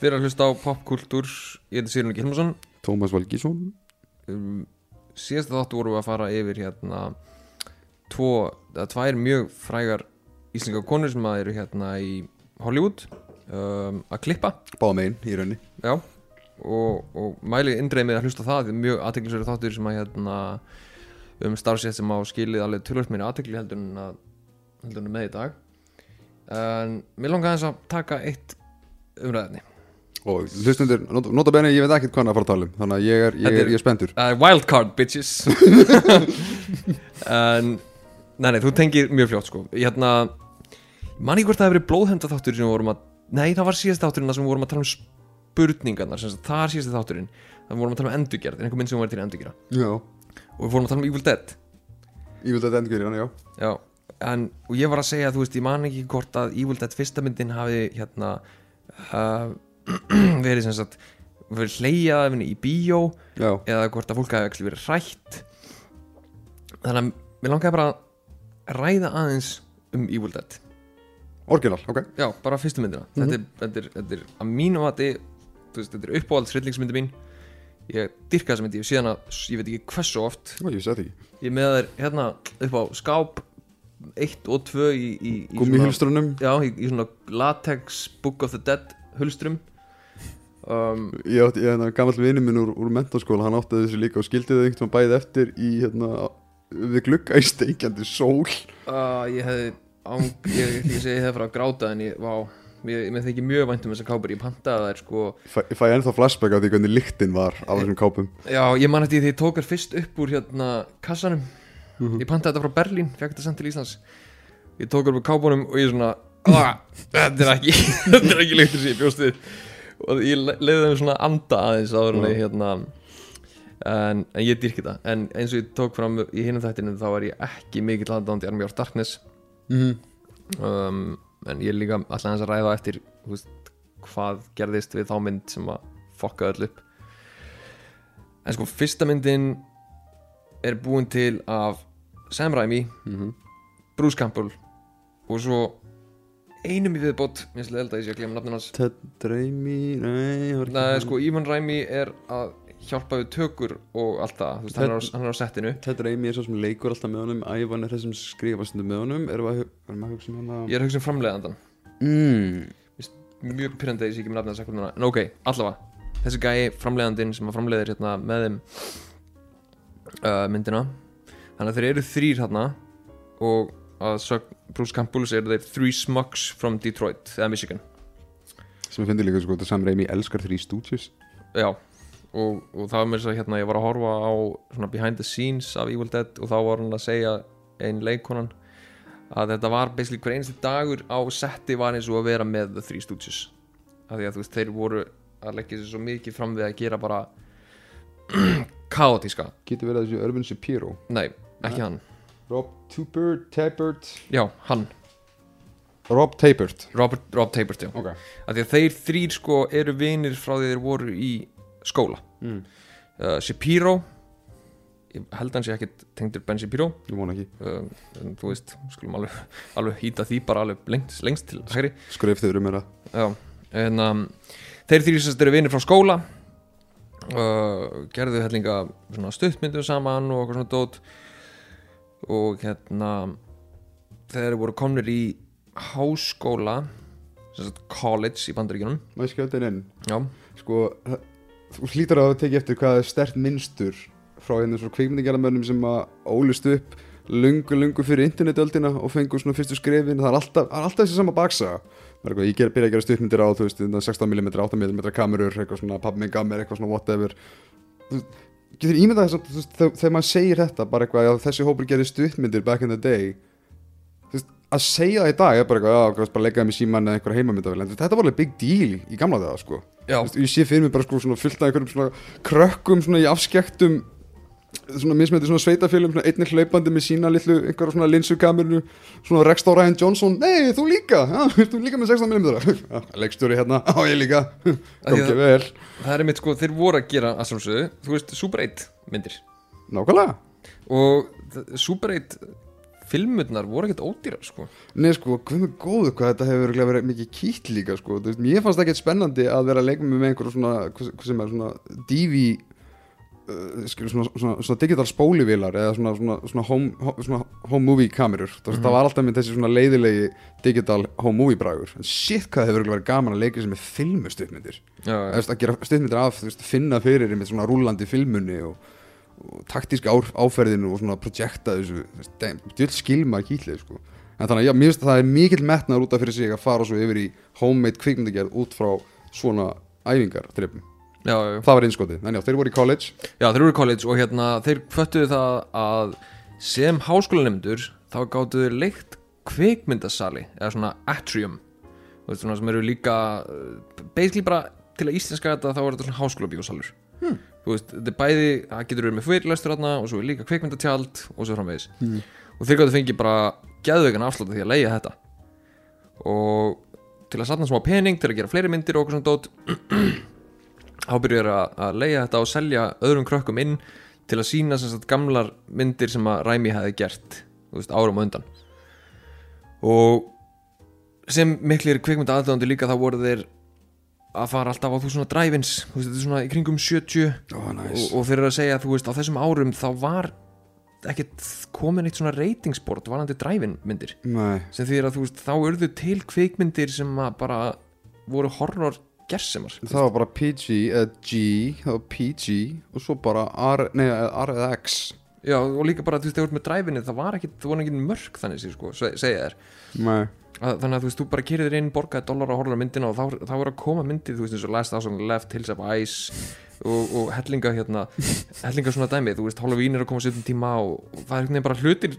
Þið er að hlusta á popkultúr Ég heiti Sýrun Gilmarsson Tómas Valgísson. Um, Síðast þáttu vorum við að fara yfir hérna Tvo, eða tvær mjög frægar Íslinga konur sem að eru hérna í Hollywood um, Að klippa. Báða megin í raunni Já Og, og mæli indreið með að hlusta það Því mjög aðteklisverið þáttur sem að hérna Um starfsett sem á skilið alveg tölvöld meira aðtekli heldur en að heldur en með í dag. En mér langar aðeins að taka eitt umræðinni Og hlustundur, not, nota benni, ég veit ekkert hvað hann að fara að tala um Þannig að ég er, ég er, er- ég er spendur uh, Wildcard bitches. En Nei, nei, þú tengir mjög fljótt sko. Ég hérna Man ekki hvort það hefur verið blóðhenda þáttur sem við vorum að Nei, það var síðast þátturinn sem við vorum að tala um spurningarnar Það er síðast þátturinn Það vorum að tala um endurgerð, einhver mynd sem var til endurgera Já, Og við vorum að tala um Evil Dead. Ég vil þetta endur fyrir hann, já. Já, en Og ég var að segja, þú veist, ég man ekki hvort að Evil Dead fyrsta myndin hafi hérna uh, Verið sem sagt Verið hleyjað af henni í bíó Já, eða hvort að fólk hafi ekki verið hrætt. Þannig að mér langaði bara að ræða aðeins um Evil Dead. Orginal, ok. Já, bara fyrstu myndina. Þetta, er, þetta, er, þetta er að mínu vati þú veist, þetta er uppáhalds hryllingsmyndi mín. Ég dyrka þessa myndi, ég sé hana ég veit ekki hversu oft. Ó, ég seti ekki. Ég er með þær hérna upp á skáp 1 og 2 í, í, í Gummi svona- já, í, í svona latex Book of the Dead hulstrum um, Ég átti, ég hérna, gamall vinur minn úr, úr mentaskóla Hann átti þessu líka og skildi þau einhvern veginn bæði eftir Í, hérna, við glugga í steikjandi sól. Uh, ég hefði ég, ég, ég ég hefði farið að gráta en ég, vá, ég, með þykir mjög vænt um þessar kápur ég pantaði þær sko. Fæ, ég fæ ennþá flashback af því hvernig lyktin var Af þessum kápum? Já, ég man eftir því ég tók þær fyrst upp úr hérna kassanum. Ég pantaði þetta frá Berlín, fekk þetta sendt til Íslands. Ég tók þær upp úr kápunum og ég svona ah, þetta er ekki þetta er ekki lyktir sem ég bjóst við og ég le- leiði þeim svona anda aðeins áður en ég hérna en, en ég dýrki það. En eins og ég tók fram í hinum þættinu þá var ég ekki mikill aðdándi Army of Darkness. Mm um, en ég er líka alltaf hans að ræða eftir veist, hvað gerðist við þá mynd sem að fokka öll upp. En sko fyrsta myndin er búin til af Sam Raimi, -hmm. Bruce Campbell og svo einum í viðbót mér finnst leiðilegt að ég sé að glemma nafnum hans. Ted Raimi Nei, Nei, sko, Ivan Raimi er að hjálpa við tökur og allt það, þú veist, hann er á, hann er á settinu. Ted Raimi er svo sem leikur alltaf með honum Ævan er þessum skrifast með honum. Erum við að, hu- erum við að hugsa um hana ég er að hugsa um framleiðandan mm. mjög pyrrandi að ég sé ekki með nafnið þess að núna. En ok, allavega, þessi gæi framleiðandinn sem að framleiðir hérna með þeim uh, myndina. Þannig að þeir eru þrýr hérna og að sögn Bruce Campbells eru þeir Three Smugs from Detroit eða Michigan. Sem við finnum líka sko Sam Raimi elskar Three Stooges. Já, og, og það var mér svo hérna ég var að horfa á svona behind the scenes af Evil Dead og þá var hann að segja ein leikonan að þetta var basically hver einasti dagur á setti var eins og að vera með The Three Stooges. Af því að þú veist þeir voru að leggja sér svo mikið fram við að gera bara kaotíska Getur verið að þessu Irvin Shapiro? Nei, ekki hann Rob Tupert, Tapert já, hann, Rob Tapert Robert, Rob Tapert já. Ok. Af því að þeir þrýr sko eru vinir frá því þeir voru í skóla. Mm. uh, Shapiro. Ég held hann sé ekkit tengdur Ben Shapiro. Ég vona ekki. Um, en þú veist, skulum alveg, alveg hýta því bara alveg lengst, lengst til hægri. Skref meira. Já, en um, þeir þrýr sem sagt eru vinir frá skóla. Uh, gerðu hellinga svona stuttmyndum saman og eitthvað svona dót og hérna þeir voru komnir í háskóla college í bandaríkjunum. Má ég skjóta inn inn? Já, Sko, þú hlýtar að tekið eftir hvað er stert minnstur frá hérna svo kvikmyndagerðamönnum sem að ólist upp lungu, lungu fyrir internetöldina og fengur svona fyrstu skrefin. Það er alltaf, er alltaf þessi sama baksa. Ég ger, byrja að gera stuttmyndir á þú veist, hérna 16mm, 8mm kamerur eitthvað svona, pabbi minn gaf mér eitthvað svona whatever getur ímyndað þess að veist, þegar, maður segir þetta bara eitthvað, já þessi hópur gerir stuttmyndir back in the day veist, að segja það í dag er bara eitthvað, hvað, bara leggjaði mig síman eða einhverja heimamyndavel, þetta var alveg big deal í, gamla þegar, sko. Ég sé fyrir mig bara sko fullt af einhverjum krökkum í afskektum svona mismætti svona sveitafélum svona einnig hlaupandi með sína litlu einhverja svona linsukamerinu svona Rex Dó Ryan Johnson. Nei þú líka, já, þú líka með 16 mm leikstjóri hérna, á ég líka. Kom ekki vel. Það er mitt sko, þeir voru að gera að sjálfsögðu, þú veist, Super 8 myndir. Nákvæmlega. Og Super 8 filmurnar voru ekkert ódýrar sko. Nei sko, hvað með góðu hvað þetta hefur verið mikið kýtt líka sko. Þú veist, Mér fannst ekkert spennandi að vera að leika með einhverjum svona, hvað sem er svona DV skilur, svona, svona, svona digital spólivílar eða svona, svona, home, ho- svona home movie kamerur það, Mhm. það var alltaf með þessi svona leiðilegi digital home movie bragur en shit hvað hefur verið gaman að leika sem með filmu stuðmyndir að gera stuðmyndir af, veist, finna fyrir með svona rúllandi filmunni og, og taktíska áferðinu og svona projekta þessu, djöld skilma kýtlið, sko. En þannig að já, mér finnst að það er mikill metnaður út af fyrir sig að fara svo yfir í homemade kvikmyndagerð út frá svona æfingar trippum. Já, já. Það var innskotið, en já, þeir voru í college Já, þeir eru í college og hérna þeir föttuðu það að sem háskólanemndur þá gáttu þeir leikt kvikmyndasali eða svona atrium veist svona sem eru líka uh, basically bara til að íslenska þetta þá er þetta svona háskólabíósalur hmm. þú veist, þetta er bæði, það getur verið með fyrirlestur þarna og svo er líka kvikmyndatjald og svo framvegis Hmm. og þeir gáttu fengið bara geðveikan afslátt af því að leiða þetta og til að satna smá pening til að gera fleiri myndir og okkur svona dót þá byrjuður að, leiða þetta og selja öðrum krökkum inn til að sína sagt gamlar myndir sem að Ræmi hefði gert veist, árum á undan. Og sem miklir kvikmynda aðdöðandi líka þá voru þeir að fara alltaf á þú svona drive-ins þú veist, þetta er svona í kringum 70 Ó, og, næs og þeir eru að segja að þú veist á þessum árum þá var ekkert komin eitt svona ratingsbord varandi drive-in myndir. Nei, sem því að þú veist þá urðu til kvikmyndir sem að bara voru horror gersemar. Það var bara PG eða G, það var PG og svo bara R, nei, R eða X. Já, og líka bara, þú veist, þegar þú ert með dræfinni það var ekkit, það voru ekki mörg þannig sko, se- segja þér. Nei, að, þannig að þú veist, þú bara kýrðir inn, borgaði dólar á myndina og þá, þá voru að koma myndir, þú veist, eins og Last House on Left, Hills of Ice og, og hellinga hérna, hellinga svona dæmi þú veist, Halloween er að koma sér tíma og, og það er veginn bara hlutir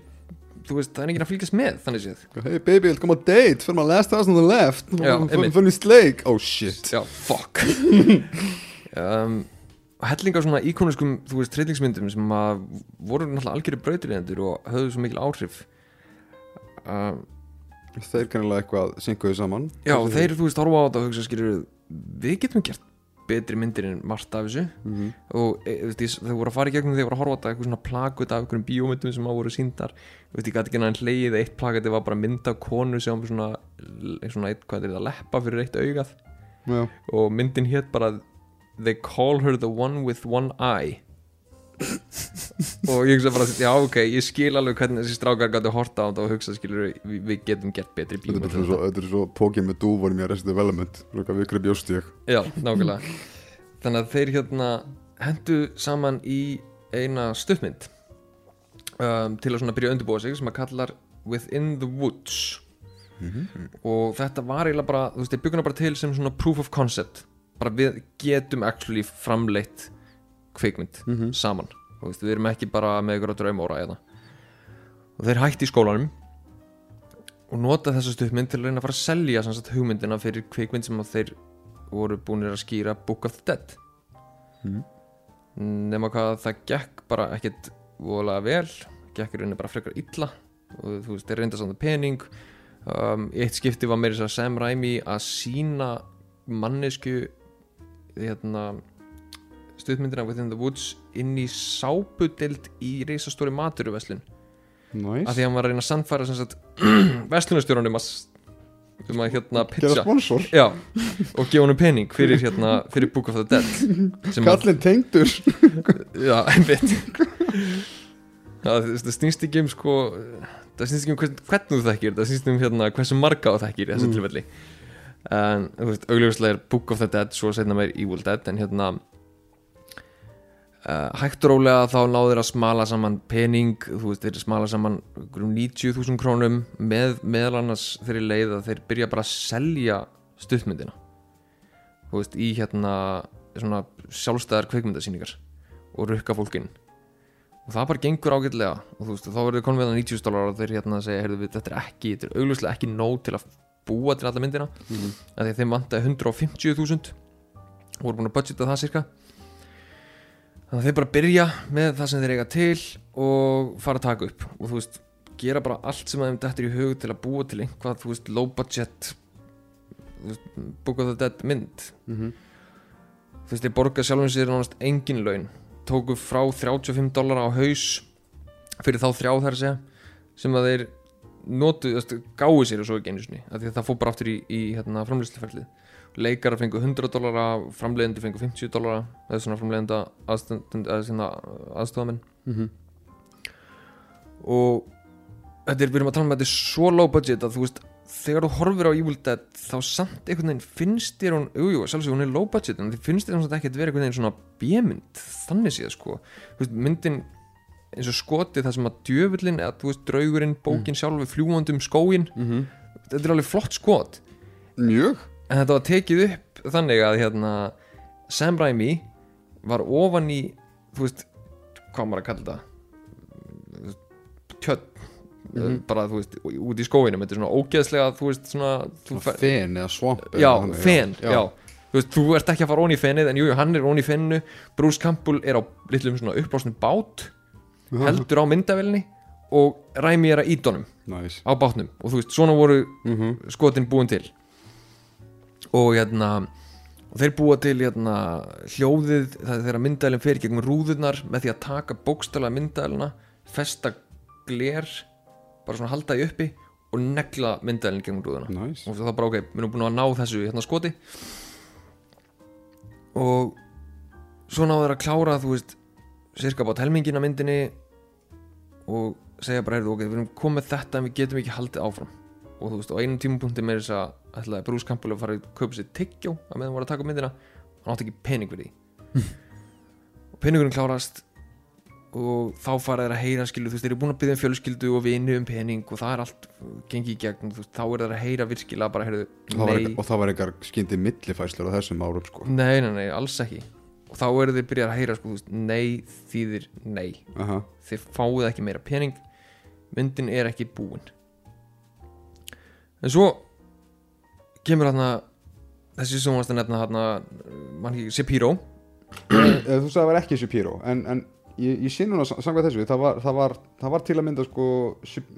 þú veist, það er enginn að fylgjast með, þannig séð. Hey baby, let's come on a date. Fyrir maður last house on the left. Fyrir sleik, oh shit. Já, fuck. Um, hellinga svona íkoniskum, þú veist, treylingsmyndum sem að voru náttúrulega algjöru brautriðendur og höfðu svo mikil áhrif. Um, Þeir kannilega eitthvað synkuðu saman. Já, þeir, þú veist, horfa á þetta og hugsa skilur við getum gert betri myndir en margt af þessu. Mhm. og e, þau voru að fara í gegnum þegar voru að horfa á þetta eitthvað svona plakut af einhverjum bíómyndum sem að voru síndar ég gæti ekki náðan hlegið eitt plakati var bara mynd af konu sem svona, svona eitt, hvað er það, leppa fyrir eitt augað. Já, og myndin hétt bara They call her the one with one eye og ég hugsa bara já ok, ég skil alveg hvernig þessi strákar gæti horta á þetta og hugsa skilur við, við getum gert betri Þetta er svo, þetta er svo pókið með dúvorum í Arrested Development Svo við bjóst ég Já, nákvæmlega. Þannig að þeir hérna hendu saman í eina stuttmynd um, til að svona byrja að undirbúa sig sem að kallar Within the Woods. Og þetta var eiginlega bara þú veist, þeir bygguna bara til sem svona proof of concept. Bara við getum actually framleitt kvikmynd saman. Þú veist, við erum ekki bara með ykkur að draumóra eða. Og þeir hætti í skólanum og nota þessa stuttmynd til að reyna að fara að selja sagt, hugmyndina fyrir kvikmynd sem þeir voru búinir að skýra Book of the Dead. Mhm. nema hvað það gekk bara ekkert voðalega vel gekk í rauninni bara frekar illa. Og þú veist, þeir reynda samt pening. Um, eitt skipti var meira þess að Sam Raimi að sína mannesku hérna stuðmyndina Within the Woods inn í sápudeld í reisastóri maturuveslun Næs af því að hann var að reyna að sannfæra sem sagt verslunarstjórunum að um að hérna pitcha. Já, og gefa honum pening fyrir hérna, fyrir Book of the Dead Kallinn tengdur. Já, einmitt. Það það snýst ekki um sko það snýst ekki um hvern, hvernig þú þekkir það snýst um hérna hversu marga þú þekkir í þessu Mm. tilfelli. En þú veist, augljóslega er Book of the Dead svo setna meir Evil Dead en hérna uh, hægt rólega þá náður að smala saman pening þú veist, þeir smala saman um 90.000 krónum með meðal annars þeirri leið að þeir byrja bara að selja stuttmyndina. Þú veist, í hérna svona sjálfstæðar kveikmyndasýningar og rukka fólkin og það bara gengur ágætlega og þú veist, þá verður konum við að 90 dólar og þeir hérna segja, heyrðu við, þetta er ekki, þetta er augljóslega ekki nóg til að búa til alla myndina. Af því að þeim vantaði 150.000 og voru búin að budgeta það cirka þannig að þeir bara byrja með það sem þeir eiga til og fara að taka upp. Og þú veist, gera bara allt sem þeim dettur í hug til að búa til einhvað, þú veist, low budget Book of the Dead mynd. Mhm. þú veist, þeir borga sjálfum sér nánast engin laun. Tóku frá 35 dólar á haus fyrir þá þrjá þar segja sem að þeir notu, þú veist, gáu sér og svo ekki einu sinni, það fór bara aftur í, í hérna, framleiðsluferlið leikara fengu 100 dólara, framleiðandi fengu 50 dólara, það er svona framleiðanda aðstofamenn aðstofamenn Mhm. og þetta er, við erum að tala um að þetta er svo low budget að þú veist, þegar þú horfir á Evil Dead þá samt einhvern veginn finnst þér hún, jújú, jú, sjálfsög hún er low budget en þið finnst þér hún samt ekki að vera einhvern veginn svona bjömynd, þannig séð sko. Veist, myndin eins og skotið það sem að djöfullin, eða þú veist, draugurinn bókin sjálfi, fljúandum skóin Mhm. þetta er alveg flott skot. Mjög en þetta var tekið upp þannig að hérna, Sam Raimi var ofan í þú veist, hvað maður að kalla þetta? Kjött Mhm. bara þú veist, út í skóinum þetta er svona ógeðslega, þú veist, svona þú fer, Fen eða swamp eða já, fen, já, Þú veist, þú ert ekki að fara onni í fenið en jú, jú, hann er onni í feninu. Bruce Campbell er á litlum svona uppblásnum bát heldur á myndavelni og Raimi er að ídónum Næs á bátnum. Og þú veist, svona voru Mhm. skotin búin til og hérna og þeir búa til hérna hljóðið þegar myndælinn fer gegnum rúðurnar með því að taka bókstæla myndælina festa gler bara svona halda í uppi og negla myndælinn gegnum rúðuna. Næs og það bara ok, við erum búin að ná þessu hérna skoti. Og svo náðu þeir að klára þú veist, cirka bát helmingina myndinni og segja bara, heyrðu, ok, við erum komið þetta en við getum ekki haldið áfram og þú veist, á einum tímapunkti með þess að ætlaði Bruce Campbell að fara að kaupa sér tyggjó að meðan hann var að taka myndina. Hann átti ekki pening fyrir því. Og peningurinn klárast og þá fara þeir að heyra skilu þú veist, þeir eru búin að byggja um fjölskyldu og vini um pening og það er allt gengið í gegn. Veist, þá er þeir að heyra virkilega bara heyrðu, nei, Og það var eitthvað skyndi millifæslur á þessum árum sko. Nei, nei, nei, alls ekki. Og þá eru þeir byrjað að heyra sko, veist, nei þýðir nei. Aha. þið fáið ekki meira pening. Myndin er ekki búin en svo kemur hérna þessi sem varst að nefna mann ekki, Sepiro Þú sagði að það var ekki Shapiro En, en ég, ég sé núna sam- samkvæmt þessu það var, það, var, það var til að mynda sko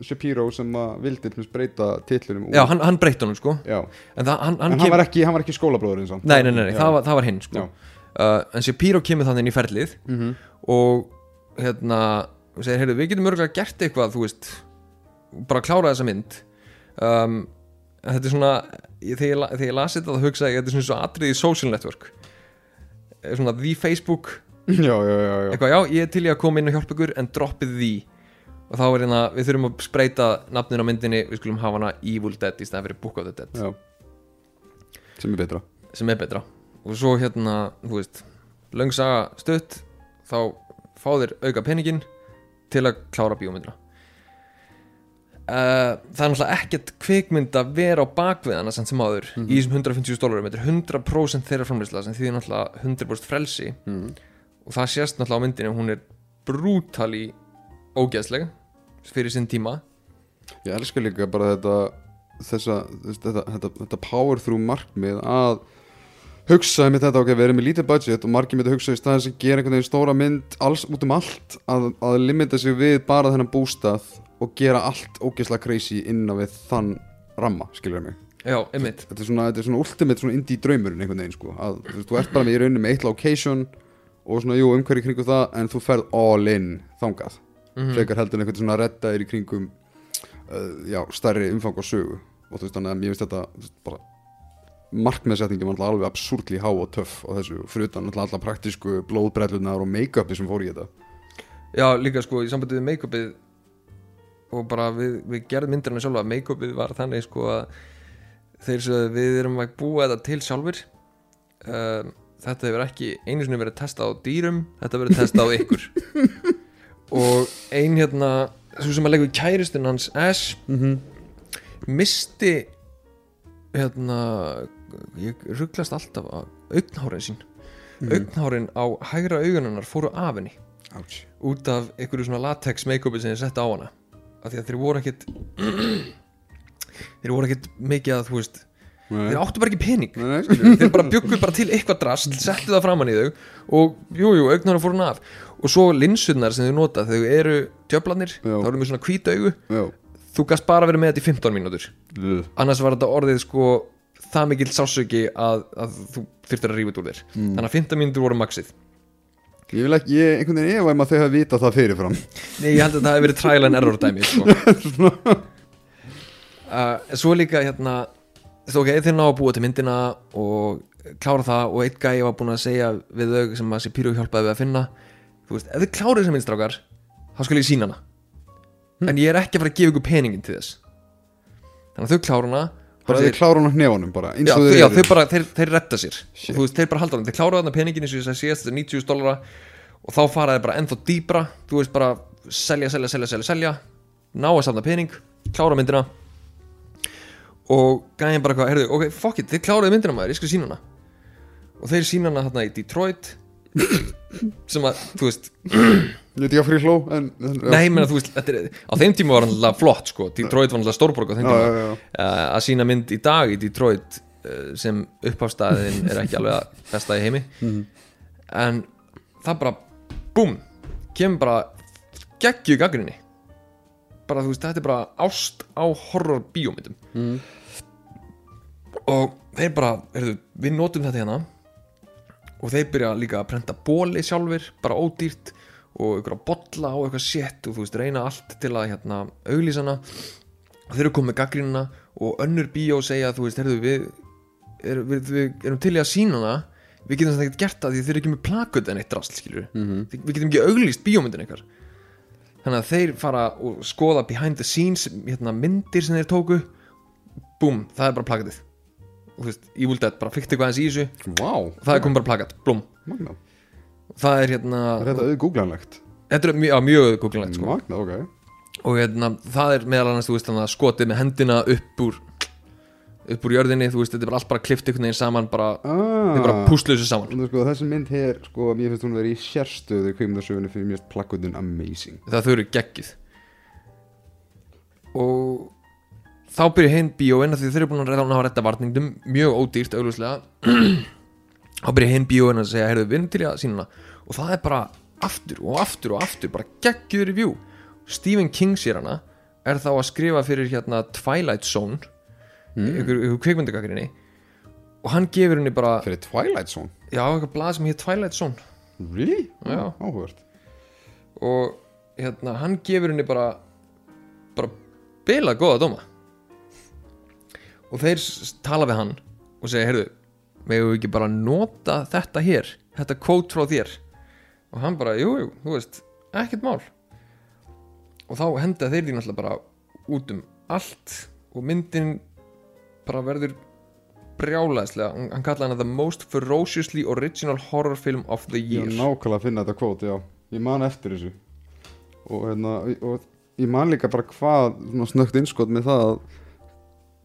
Shapiro sem að vildi til dæmis breyta titlunum úr- já, hann, hann breytti honum sko. Já. en það, hann, En hann, hann var ekki, hann var ekki skólabróðurinn samt nei, nei, nei, nei það, var, það var hinn sko. Uh, en Sepiro kemur þannig inn í ferlið Mhm. og hérna segir, heyrðu, við getum örgulega gert eitthvað þú veist, bara klára þessa mynd um, þetta er svona ég, þegar, ég, ég lasi þetta þá hugsaði ég þetta er svona svo atriði í social network. Eh, svona the Facebook. Já, já, já, já. eitthvað, já, ég er til í að koma inn og hjálpa ykkur en droppið því og þá er hérna, við þurfum að spreita nafnin á myndinni, við skulum hafa hana Evil Dead í stæðan fyrir Book of the Dead. Já. sem er betra. Sem er betra. Og svo hérna, þú veist löngsaga stutt þá fá þeir auka peningin til að klára bíómyndina uh, það er náttúrulega ekkert kvikmynd að vera á bakveðana sem áður í þessum 150 dólarum þetta er 100% þeirra framleysla sem þýðir náttúrulega 100% frelsi. Mm. og það sést náttúrulega á myndinu hún er brútali ógeðsleg fyrir sinn tíma. Ég elska líka bara þetta þessa, þess- þetta, þetta, þetta power through markmið að hugsa með þetta, ok, við erum með lítið budget og margir með þetta hugsa í staðins að gera einhvern veginn stóra mynd alls út um allt að, að limita sig við bara þennan bústað og gera allt ógeðslega crazy innan við þann ramma, skilur mig? Já, einmitt. Þetta er svona, þetta er svona ultimate svona indie draumurinn einhvern veginn sko, að þú, veist, þú ert bara með í rauninni með eitt location og svona, jú, umhverju kringu það en þú ferð all in þangað. Mhm. frekar heldur en einhvern svona reddaðir í kringum uh, já, stærri umfang og sögu. Og þú veist þannig að mér finnst þetta veist, bara markmiðsettingin var alveg absúrtli há og töff og þessu, fyrir utan alla praktísku blóðbrellunar og make-upi sem fór í þetta. Já, líka sko, í sambandi við make-upið og bara við, við gerðum myndirna sjálfa make-upið var þannig sko að þeir svo við erum að búa þetta til sjálfur um, þetta hefur ekki einu sinni verið testað á dýrum þetta hefur verið testað á ykkur. Og ein hérna svo sem að leggur kæristinn hans Ash mm -hmm. misti hérna ég rugglast alltaf að augnhárin sín. Augnhárin á hægra augunarnar fóru af henni. Ouch. út af einhverju svona latex make-upi sem ég setti á hana að þeir voru ekkit þeir voru ekkit mikið að þú veist Nei, þeir áttu bara ekki pening. Nei, þeir bara byggu bara til eitthvað drast settu það framann í þau og jújú, jú, augnar fóru hann af og svo linsurnar sem þau nota þau eru djöflanir Já. þá eru með svona hvít augu. Já, þú gast bara verið með þetta í 15 mínútur. Ugh. annars var þetta orðið sko það mikill sásöki að, að þú þurftir að rífa út úr þér. Mm. þannig að 15 mínútur voru maxið Ég vil ekki, ég einhvern veginn efa um að þau hafa vita það fyrirfram. Nei, ég held að það hefði verið trial and error dæmi sko. uh, Svo líka hérna Þú ok, þeir ná að búa til myndina og klára það og eitt gæi var búin að segja við þau sem að Sepiro hjálpaði við að finna Þú veist, ef þið klárið þessar myndstrákar þá skal ég sína hana. En ég er ekki að fara að gefa ykkur peningin til þess. Þannig að þau klára hana Bara þeir klára hann á hnefanum bara já, þeir já, þau bara, þeir, þeir retta sér. Veist, þeir bara halda hann, þeir klára þarna peningin eins og ég sagði síðast, þetta er 90 dólara og þá fara þeir bara ennþá dýbra þú veist bara, selja, selja, selja, selja, selja. Ná að safna pening, klára myndina. Og gæðin bara hvað, heyrðu, ok, fuck it, þeir kláraði myndina maður, ég skal sína hana. Og þeir sína hana hérna í Detroit sem að, þú veist Ég veit ekki að frí hló en, en já. nei, menna, þú veist, þetta er, á þeim tíma var hann alltaf flott, sko, Detroit var alltaf stórborg á þeim Já, tíma. já, já. uh, að sína mynd í dag í Detroit uh, sem upphafstæðin er ekki alveg að besta í heimi. En það bara búm, kemur bara geggju gaggrinni bara þú veist, þetta er bara ást á horror bíómyndum Mhm. og þeir bara, heyrðu, við notum þetta hérna og þeir byrja líka að prenta bóli sjálfur, bara ódýrt og ykkur að bolla og eitthvað shit og þú veist, reyna allt til að hérna auglýsana og þeir eru komið gaggrínuna og önnur bíó segja þú veist, heyrðu, við, er, við, við erum til í að sína hana. Við getum þetta ekkert gert það því þeir eru ekki með plakut en eitt drast, skilur Mhm. við getum ekki auglýst bíómyndin ykkar. Þannig að þeir fara og skoða behind the scenes hérna, myndir sem þeir tóku. Búm, það er bara plakatið og þú veist, Evil Dead bara fikti eitthvað eins í þessu. Vá, og það er komið bara plakat, blúm magna það er hérna Er þetta auðgúglanlegt? þetta er mjög, mjög googlilegt sko. Magna, ok. Og hérna, það er meðal annars veist, að skotið með hendina upp úr upp úr jörðinni, þú veist, þetta er bara allt bara klift einhvern veginn saman, bara, ah. bara púslu þessu saman. Sko, þessi mynd hér, sko, mér finnst hún verið í sérstöðu kveimdarsögunni fyrir mér plakkutin amazing. Það þau eru geggið og þá byrja hinn bíóin því þau eru búin að reyða að redda varningdum mjög ódýrt augljóslega. Þá byrja hinn bíóin að segja heyrðu við erum til í að sína og það er bara aftur og aftur og aftur bara geggjuður í view Stephen King sér hana er þá að skrifa fyrir hérna Twilight Zone mm. ykkur, ykkur kvikmyndagakrinni og hann gefur henni bara Fyrir Twilight Zone? Já, eitthvað blað sem hér Twilight Zone. Really? Já. Áhugavert. Og hérna, hann gefur henni bara bara bila góða dóma og þeir tala við hann og segja, heyrðu megum við ekki bara nota þetta hér? Þetta kvót frá þér. Og hann bara, jú, jú, þú veist ekkert mál. Og þá henda þeir því náttúrulega bara út um allt og myndin bara verður brjálæðslega, hann, hann kallaði hana the most ferociously original horror film of the Ég year. er nákvæmlega að finna þetta kvót, já. Ég man eftir þessu. Og, hérna, og ég man líka bara hvað svona snögt innskot með það að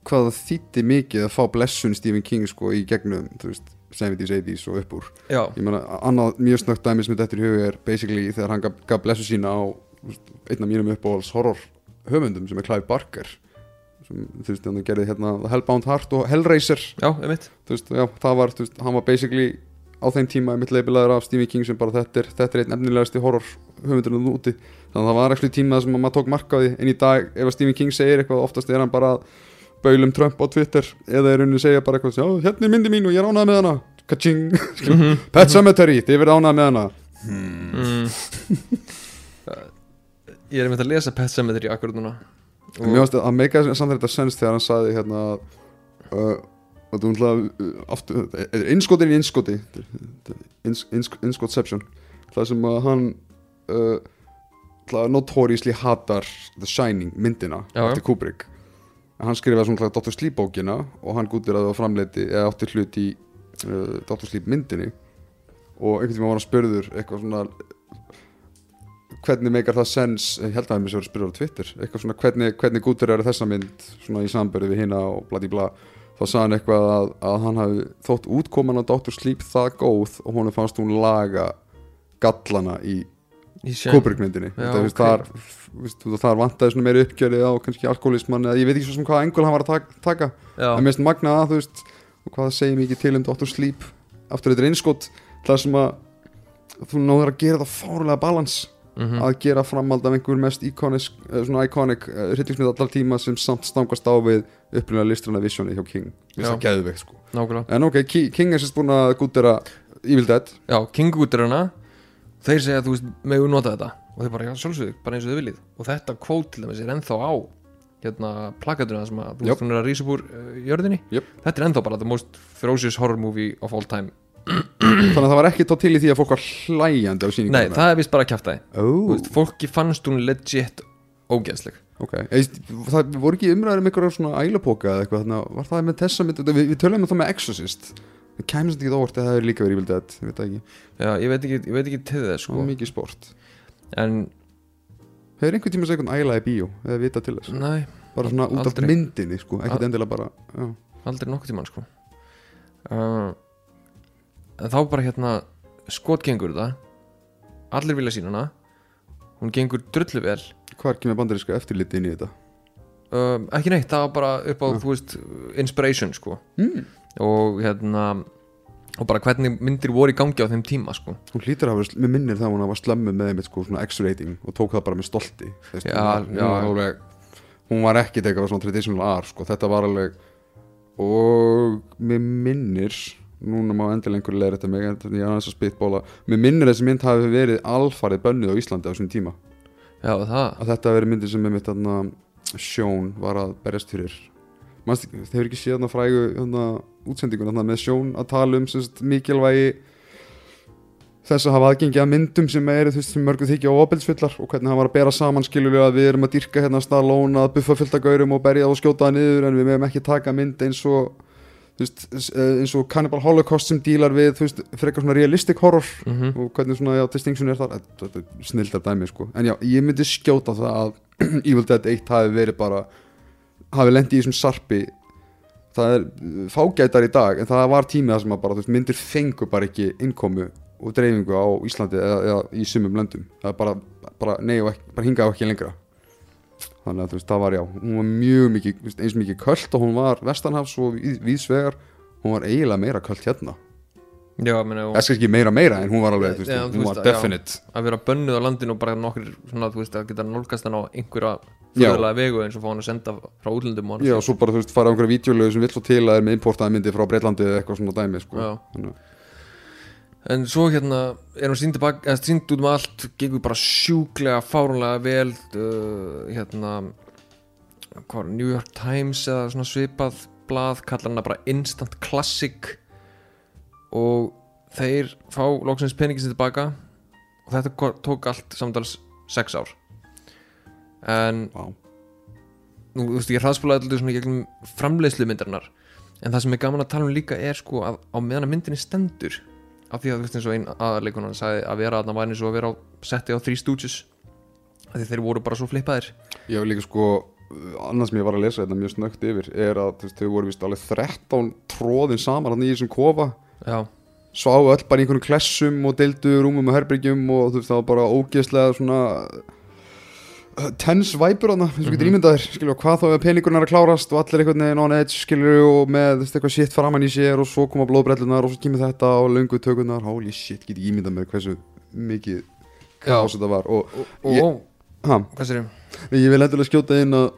hvað það þýtti mikið að fá blessun Stephen King sko í gegnum þú veist, 70s, 80s og upp úr. Já, ég meina, annað mjög snögt dæmi sem þetta er í huga er basically þegar hann gaf, gaf blessu sína á einn af mínum uppáhalds horror höfundum sem er Clive Barker sem, þú veist, hann gerði hérna Hellbound Heart og Hellraiser. Já, þú veist, já, það var, þú veist, hann var basically á þeim tíma mitt leipilaður af Stephen King sem bara þetta er, þetta er einn efnilegasti horror höfundurinn úti, þannig að það var ekki tíma sem að maður tók mark á því, en í dag ef að Stephen King segir eitthvað, oftast er hann bara að baulum Trump á Twitter, eða er rauninni að segja bara eitthvað, hérna er myndi mín og ég er ánað með hana. Ka-ching, Mhm. Pet Cemetery þið verið ánað með hana. Mm. ég er einmitt að lesa Pet Cemetery akkurat núna. Og mér varst að meika samt þetta sens þegar hann saði hérna uh, að þú ætla aftur, er innskotin í ins, innskotception það sem að hann uh, notoriously hatar The Shining myndina eftir Kubrick hann skrifaði svona Dr. Sleep bókina og hann gútir að það var framleiti eða átti hlut í uh, Dr. Sleep myndinni og einhvern tíma var hann spurður eitthvað svona hvernig meikar það sens ég held að hann mér sér að spyrja á Twitter eitthvað svona hvernig, hvernig gútur eru þessa mynd svona í sambörðu við hina og bladi bla þá sagði hann eitthvað að, að hann hafi þótt útkoman á Dr. Sleep það góð og honum fannst hún laga gallana í Í Shining. Kubrick myndinni Já, Þetta, veist, ok. þar, vantaði svona meiri uppgjörið á kannski alkoholismann eða ég veit ekki svo sem hvað engul hann var að taka, en mér finnst magnað að þú veist og hvað það segir mikið til um Dr. Sleep aftur þetta er einskott það sem að þú náður að gera það fárlega balans mhm, að gera framhald af einhver mest iconic, uh, svona iconic uh, hryllingsmynd allar tíma sem samt stangast á við upprunlega listrana visioni hjá King finnst Já. það geðveikt sko nákvæmlega en ok, Ki- King er sérst búin að gútera Evil Dead já, King út er hana þeir segja þú veist, megum nota þetta? Og þeir bara, já, sjálfsögðu, bara eins og þau viljið. Og þetta kvót til dæmis er ennþá á hérna plakatuna sem að þú veist hún er að rísa upp úr uh, jörðinni. Jöp. þetta er ennþá bara the most ferocious horror movie of all time. Þannig að það var ekki þá til í því að fólk var hlæjandi á sýninguna nei, það er vist bara kjaftaði Ó, Þú veist, fólki fannst hún legit ógeðsleg. Ok Eist, Það voru ekki umræður um einhverja svona ælapoka eða eitthvað Þannig að var það með þessa mynd Við, við tölum um það með Exorcist Það kæmst ekki óvart að það hefur líka verið Evil Dead Ég veit það ekki já, ég veit ekki, ég veit ekki til þess Svo sko. mikið sport en, Hefur einhvern tíma segja einhvern æla í bíó Eða vita til þess nei, Bara svona út af Aldrei. myndinni sko Ekkert endilega bara já. aldrei nokkuð tímann sko. uh, en þá bara hérna skotgengur þetta allir vilja sína hana hún gengur drullu vel Hvar kemur bandaríska eftirliti inn í þetta? um, ekki neitt, það var bara upp á þú veist, inspiration sko Mm. Og hérna og bara hvernig myndir voru í gangi á þeim tíma sko. Hún hlýtur að hafa, mér minnir það að hún hafa slömmu með einmitt sko svona X-rating og tók það bara með stolti Þú veist, Já, hún, var, hún, var alveg, hún var ekki eitthvað svona traditional R sko, þetta var alveg og mér minnir núna má endilega einhver leira þetta mig en ég er aðeins að spitbóla. Mér minnir þessi mynd hafi verið alfarið bönnuð á Íslandi á þessum tíma. Já, það, að þetta hafi verið myndir sem einmitt þarna Sjón var að berjast fyrir þeir hefur ekki séð þarna frægu þarna, útsendingun þarna, með Sjón að tala um sem sagt, mikilvægi þess að hafa aðgengi að myndum sem eru þú veist, sem mörgu þykja óabildsfullar og hvernig hann var að bera saman skiljulega að við erum að dyrka hérna Stallone að buffa fullt af gaurum og berja og skjóta það niður en við meðum ekki taka mynd eins og veist, eins og Cannibal Holocaust sem dílar við þú veist, frekar svona realistic horror mm og hvernig svona, já, distinction er þar. Þetta er snildar dæmi, sko. En já, ég myndi skjóta það að Evil Dead 1 hafi verið bara hafi lendi í þessum sarpi það er uh, fágætar í dag en það var tímið það sem að bara, veist, myndir fengu bara ekki innkomu og dreifingu á Íslandi eða, eða í sumum löndum það er bara, bara nei og ekki, bara hingað og ekki lengra þannig að veist, það var já hún var mjög mikið, eins mikið köld og hún var vestanhafs og víðsvegar hún var eiginlega meira köld hérna já, meni, og Eða ekki meira meira en hún var alveg, veist, Já, hún var að- já. definite að vera bönnuð á landinu og bara nokkur svona, að geta nálgast hann á einhverja. Fyrirlega vegu eins og fá hann að senda frá útlöndum Já, svo bara, þú veist, fara á einhverja vídeolögu sem vill svo til að er með importaði myndi frá Breitlandi eða eitthvað svona dæmi, sko. En svo hérna er hún sínd, sínd út um allt gengur bara sjúklega fárunlega vel uh, hérna hvað New York Times eða svona svipað blað kallar hana bara instant classic. Og þeir fá loksins peningin sér tilbaka og þetta tók allt samtals 6 ár en Vá. nú, þú veist, ég hraðspólaði alltaf svona gegnum framleiðslu myndarinnar. En það sem er gaman að tala um líka er sko að á meðan að myndinni stendur af því að þú veist eins og einn aðarleikunan sagði að vera að það væri eins og að vera á setti á Three Stooges af því þeir voru bara svo flippaðir. Hef líka sko annað sem ég var að lesa þetta mjög snögt yfir er að þú veist, þau voru vist alveg 13 tróðin saman hann í þessum kofa. Já, sváu öll bara í einhvern klessum og deildu rúmum og herbyggjum og þú veist það var bara ógeðslega svona tense væpur eins og getur ímyndaðir skilju hvað þá er að klárast og allir einhvern veginn on edge skilju og með þú eitthvað shit framann í sér og svo koma blóðbrellunar og svo kemur þetta og löngu tökunar holy shit get ekki ímyndað mér hversu mikið kaos þetta var. Og og, og, Ég- ha, ég? vil endilega skjóta inn að,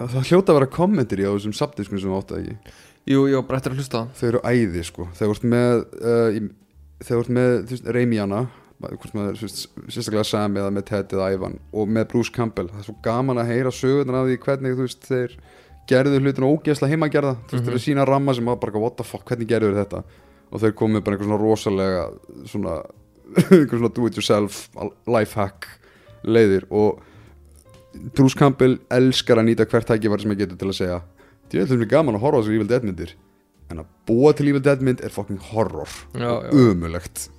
að það hljóta að vera kommentir í á þessum subdiskum sem átti ekki? Jú, bara eftir að hlusta þau eru æði sko. Þau ert með uh, með þú Reymiana hvort maður, sérstaklega Sam eða með Ted eða Ivan og með Bruce Campbell. Það er svo gaman að heyra sögurnar af því hvernig þú veist þeir gerðu hlutinu ógeðslega heimagerða. Þú veist þeir eru sína ramma sem var bara what the fuck hvernig gerðu þeir þetta? Og þeir komið bara einhver svona rosalega svona einhver svona do it yourself lifehack leiðir. Og Bruce Campbell elskar að nýta hvert tækifæri sem ég getur til að segja því er þetta gaman að horfa á þessu Evil Dead myndir. En að búa til Evil Dead mynd er fucking horror. Já, já. umulegt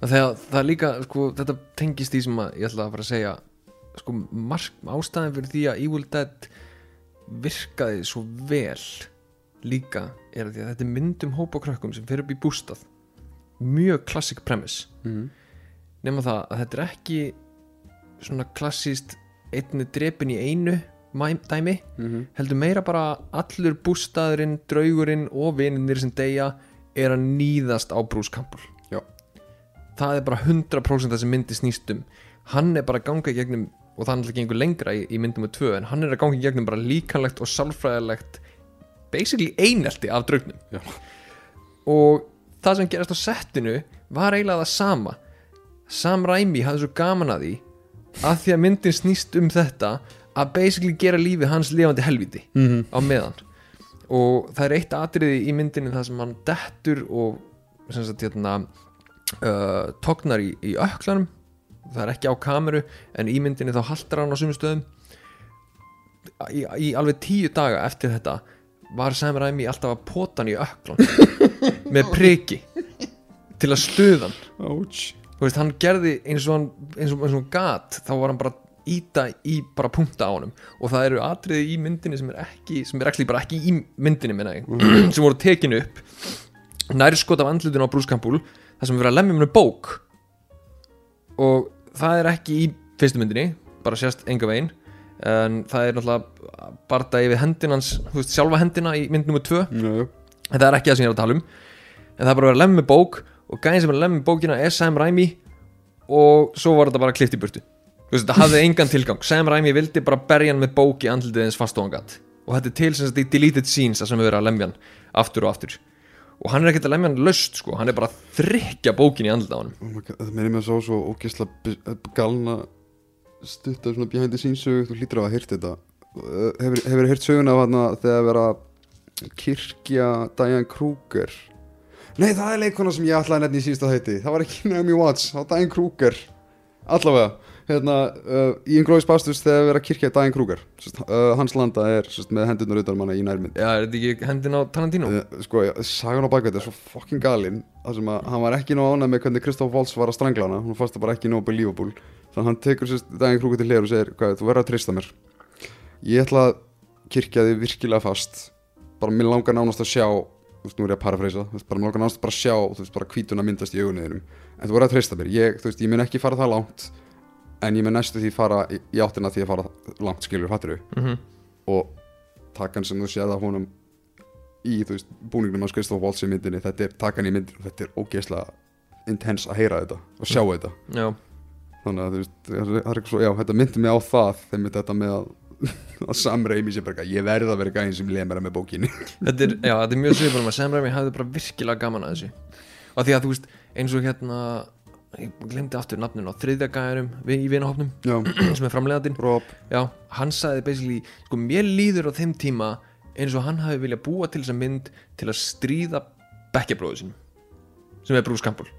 Þegar það er líka, sko, þetta tengist því sem að ég ætla að fara að segja sko, mark, ástæðin fyrir því að Evil Dead virkaði svo vel líka er að að þetta er mynd um hópa krökkum sem fer upp í bústað mjög klassik premise mm. nema það að þetta er ekki svona klassíst einni drepin í einu dæmi Mhm. heldur meira bara allur bústaðurinn, draugurinn og vininir sem deyja er að nýðast á Já. Það er bara 100% það sem myndi snýst um hann er bara að ganga í gegnum og það er alltaf gengur lengra í, í myndum með tvö en hann er að ganga í gegnum bara líkanlegt og sálfræðilegt basically einelti af draugnum Já. og það sem gerast á settinu var eiginlega það sama Sam Raimi hafði svo gaman að því að því að myndin snýst um þetta að basically gera lífið hans lifandi helviti mm -hmm. á meðan og það er eitt atriði í myndinni það sem hann dettur og sem sagt hérna uh, tognar í, í öklanum. Það er ekki á kameru en í myndinni þá haltar hann á sumum stöðum. Í, í alveg tíu daga eftir þetta var Sam Raimi alltaf að pota hann í öklan með priki til að stuða hann. Veist, hann gerði eins og hann eins og, eins og hann gat, þá var hann bara íta í bara punkta á honum. Og það eru atriði í myndinni sem er ekki sem er ekki bara ekki í myndinni minna ég, sem voru tekin upp. Nærskot af andlutinu á Campbell það sem er verið að lemja með bók. Og það er ekki í fyrstu myndinni, bara sérst enga veginn en það er náttúrulega barda yfir hendinans, þú veist, sjálfa hendina í mynd nummer 2 no. en það er ekki það sem ég er að tala um. En það er bara verið að lemja með bók og gæðin sem er að lemja með bókina er Sam Raimi og svo var þetta bara klift í burtu. Þú veist, þetta hafði engan tilgang. Sam Raimi vildi bara berja hann með bók í andlitið eins fast og hann gatt og þetta er til sem sagt í deleted scenes þar sem við verið að lemja hann aftur og aftur og hann er ekkert að lemja hann löst sko, hann er bara að þrykja bókin í andlitið á hann oh God, Það meðir mér svo svo ógeðslega galna stutta svona behind the scenes sögu, þú hlýtur að hafa heyrt þetta. Uh, Hefur hefur heyrt söguna af hana þegar vera að kirkja Diane Kruger? Nei, það er leikona sem ég ætlaði nefni í síðasta hætti Það var ekki Naomi Watts, það var Diane Kruger. Allavega Hérna, uh, í Inglourious Basterds þegar vera að kirkja Kruger. Sest, uh, Hans landa er sest, með hendurnar utan manna í nærmynd. Já, er þetta ekki hendin á Tarantino? Uh, sko, já, sagan á bakveit er svo fucking galinn að hann var ekki nóg ánæg með hvernig Christoph Waltz var að strangla hana. Hún fannst það bara ekki nóg believable. Þannig að hann tekur daginn krúku til hliður og segir hvað, Þú verður að treysta mér. Ég ætla að kirkja þig virkilega fast. Bara mér langar nánast að sjá Þú veist, nú er ég að parafreysa þú veist, Bara langar nánast bara að sjá Þú veist, bara hvítuna myndast í augunniðinum En þú verður að treysta mér. Ég, Þú veist, ég mun ekki fara það langt En ég mun næstu því fara í, áttina því að fara langt skilur fattur Mm og takan sem þú séð af honum í þú veist búningnum hans Kristoff Waltz í myndinni þetta er takan í myndinni þetta er ógeðslega intens að heyra þetta og sjá þetta. Já, þannig að þú veist það er eitthvað svo, já þetta myndi mig á það þeim myndi þetta með að að samreimi sér bara ég verð að vera gæðin sem lemur með bókinni. Þetta er, já, þetta er mjög svipur að Sam Raimi hafði bara virkilega gaman að þessu. Og því að þú veist, eins og hérna ég glemdi aftur nafninu á þriðja gæðurum við í vinahopnum sem er Já, hann sagði basically sko, mér líður á þeim tíma eins og hann hafi viljað búa til þessa mynd til að stríða bekkjabróðu sinum sem er Bruce Campbell.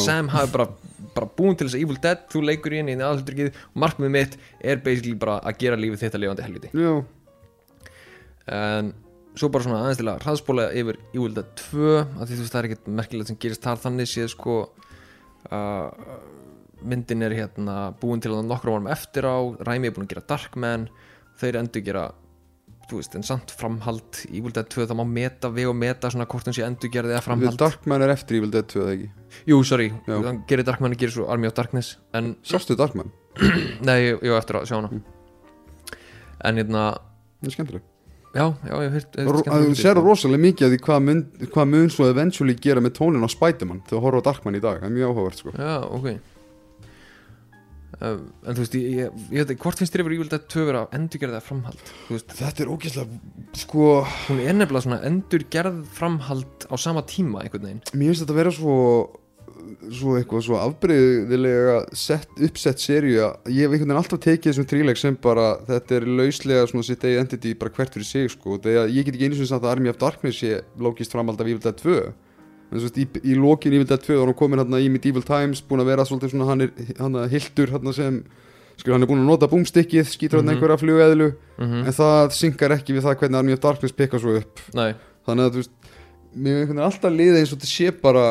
Sam hafi bara, bara búin til þess að Evil Dead þú leikur í henni í aðhaldurkið og markmið mitt er basically bara að gera lífið þitt að lifandi helviti. En svo bara svona aðeins til að hraðspóla yfir Evil Dead 2 að því þú veist það er ekkert merkilegt sem gerist þar þannig séð sko uh, myndin er hérna búin til að nokkru árum eftir á Ræmi er búin að gera Darkman þeir endur gera þú veist, en samt framhald í Evil Dead 2 það má meta, við og meta svona hvort hún sé endur gerði eða framhald. Darkman er eftir Evil Dead 2 eða ekki? Jú, sorry, hann gerir Darkman og gerir svo Army of Darkness en, Sástu Darkman? nei, ég ég á eftir að sjá hana. En hérna, Það er skemmtileg já, já, ég hef Þú hluti, sér rosalega mikið af því hvað mun, hvað mun svo eventually gera með tónin á Spiderman þegar horfður á Darkman í dag, það er mjög áhugavert sko. Já, ok. Uh, En þú veist, ég, ég, ég Hvort finnst þér yfir Dead 2 vera endurgerða framhald? Þetta er ógeðslega, sko hún er nefnilega svona endurgerð framhald á sama tíma einhvern veginn. Mér finnst þetta að vera svo svo eitthvað svo afbreyðilega sett, uppsett seríu að ég hef einhvern veginn alltaf tekið þessum tríleik sem bara þetta er lauslega svona sitt eigið entity bara hvert fyrir sig sko. Þegar ég get ekki einu sem sagt að Army of Darkness sé lókist framhald af Evil Dead 2 en svo í, í lokin Evil Dead 2 þá er hann komin hérna í Medieval Times búin að vera svolítið svona hann er hann að hildur hérna sem skil hann er búin að nota búmstikkið skýtur hann Mhm. einhverja flugeðlu mm en það synkar ekki við það hvernig Army of Darkness pekka svo upp. Nei, þannig að þú veist mér hefur einhvern veginn alltaf liðið eins og þetta sé bara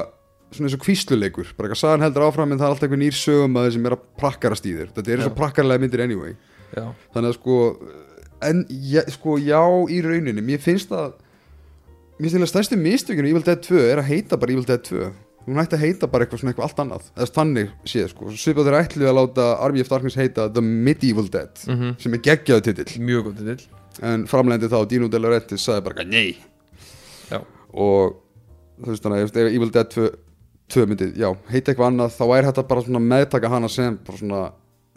svona eins og kvísluleikur bara eitthvað sagan heldur áfram en það er alltaf einhver nýr sögum að sem er að prakkarast í þér. Þetta er eins og Já. prakkarlega myndir anyway. Já, þannig að sko en ja, sko já í rauninni mér finnst það mér finnst það stærstu mistökinu í Evil Dead 2 er að heita bara Evil Dead 2 hún ætti að heita bara eitthvað svona eitthvað allt annað eða þannig séð sko. Svipað þeir ætlu að láta Army of Darkness heita The Medieval Dead mm sem er geggjaðu titill. Mjög góð til en framlendi þá Dino De Laurentiis sagði bara nei. Já. og þú veist þannig að Evil Dead 2, 2 myndið, já, heita eitthvað annað þá er þetta bara svona meðtaka hana sem bara svona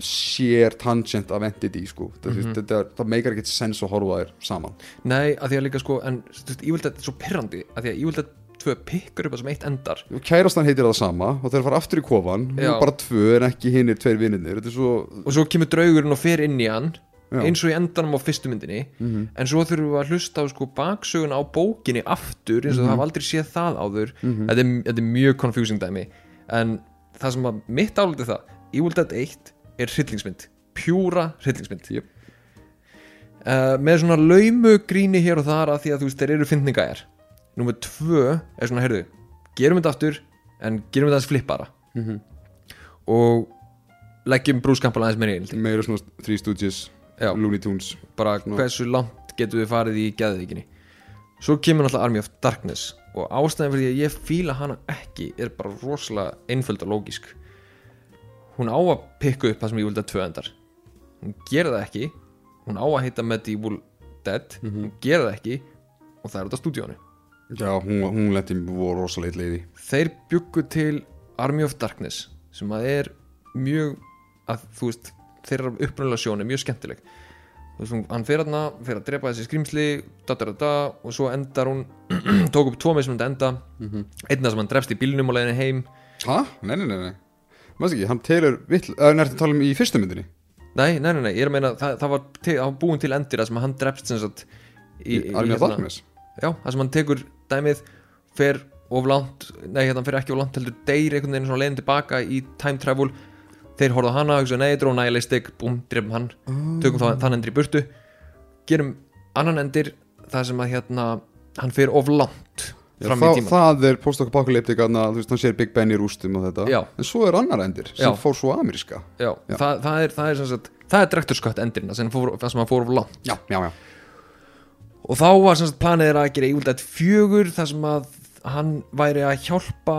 sér tangent af entity sko. Þetta, mm Mhm. þetta, er- það meikar ekkert sens að horfa þér saman. Nei, að því að líka sko En þú veist, Evil Dead er svo pirrandi að því að Evil Dead tvö pikkur upp að sem eitt endar. Kærastan heitir það sama og þeir fara aftur í kofan bara tvö en ekki hinnir tveir Þetta er svo og svo kemur draugurinn og fer inn í hann Já. eins og í endanum á fyrstu myndinni Mhm. en svo þurfum við að hlusta á sko baksögun á bókinni aftur eins og Mhm. það hafa aldrei séð það áður þetta, er, þetta er mjög confusing dæmi en það sem að mitt álítið það Evil Dead 1 er hryllingsmynd pjúra hryllingsmynd Jöp. uh, með svona laumu gríni hér og þar að því að þú veist þeir eru fyndningæjar Númer tvö er svona, heyrðu gerum þetta aftur en gerum þetta aðeins flippara Mhm. og leggjum Campbell aðeins meira í meira svona Three Stooges, Já. Looney Tunes. Bara hversu langt getum við farið í geðvíkinni svo kemur náttúrulega Army of Darkness og ástæðan fyrir því að ég fíla hana ekki er bara rosalega einföld og lógisk hún á að pikka upp það sem ég vildi að tvö endar. Hún gerir það ekki. Hún á að heita Medieval Dead. Hún gerir það ekki og það er út af stúdíónu Já, hún, hún lendi voru rosalega leiði. Þeir byggu til Army of Darkness sem að er mjög að þú veist þeirra upprunalega sjón er mjög skemmtileg. Hún- hann fer hérna, fer að drepa þessi skrýmsli da, da, da, og svo endar hún tók upp tvo mismunandi enda. Einna sem hann drefst í bílnum og leiðinni heim. Hæ? Nei, nei, nei, nei. Maður ekki, hann telur vill Það er nært að tala um í fyrstu myndinni? Nei, nei, nei, nei, ég er að meina það, það, var, það var búin til endir að sem hann drefst sem sagt í, í, of hérna- já, það sem hann tekur dæmið fer of langt, nei hérna fer ekki of langt heldur deyr einhvern veginn leiðin tilbaka í time travel, þeir horfða á hana hugsa, nei, dró nihilistic, búm, drefum hann. Tökum það, þann endur í burtu. Gerum annan endir það sem að hérna, hann fer of langt Já, fram í tíma það er post-apocalyptic að hann sér Big Ben í rústum og þetta. Já. En svo er annar endir sem Já. fór svo ameríska. Já. Það, það er, það er sem sagt það er direktorskött endirinn, það sem, fór, það sem hann fór of langt. Já, já, já. Og þá var sem sagt planið þeirra að gera Evil Dead 4 þar sem að hann væri að hjálpa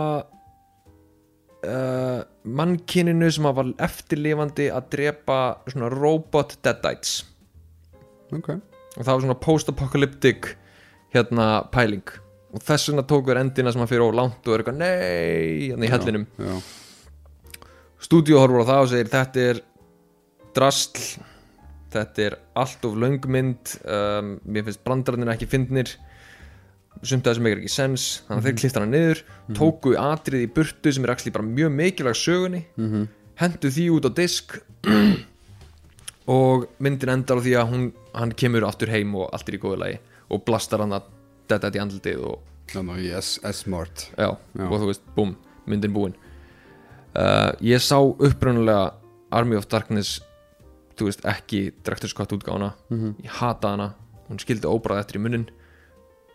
uh, mannkyninu sem að var eftirlifandi að drepa svona robot deadites. Ok. Og það var svona post-apocalyptic hérna pæling. Og þess vegna tók við endina sem að fyrir langt og er eitthvað nei hérna í hellinum. stúdíu horfur á það og segir þetta er drastl þetta er allt of löngmynd um, mér finnst brandararnir ekki fyndnir sumt af þessum meikir ekki sens þannig að þeir klifta hana niður tóku atrið í burtu sem er actually bara mjög mikilvæg sögunni Mhm. hendu því út á disk og myndin endar á því að hún, hann kemur aftur heim og allt er í góðu lagi og blastar hann að þetta í andlitið og já, ná, yes, S-Smart já, Já. og þú veist, búm, myndin búin. Uh, ég sá upprunalega Army of Darkness þú veist, ekki Director's Cut útgáfuna. Mhm. ég hata hana, hún skildi óbræð eftir í munnin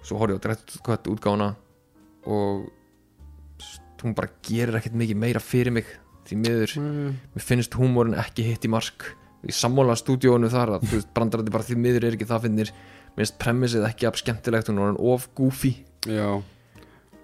svo horfði ég á Director's Cut útgáfuna og hún bara gerir ekkert mikið meira fyrir mig því miður, mér finnst húmórin ekki hitt í mark. Í sammála stúdíónu þar að brandarandi bara því miður er ekki það finnir. Mér finnst premissið ekki af skemmtilegt hún er of goofy. Já.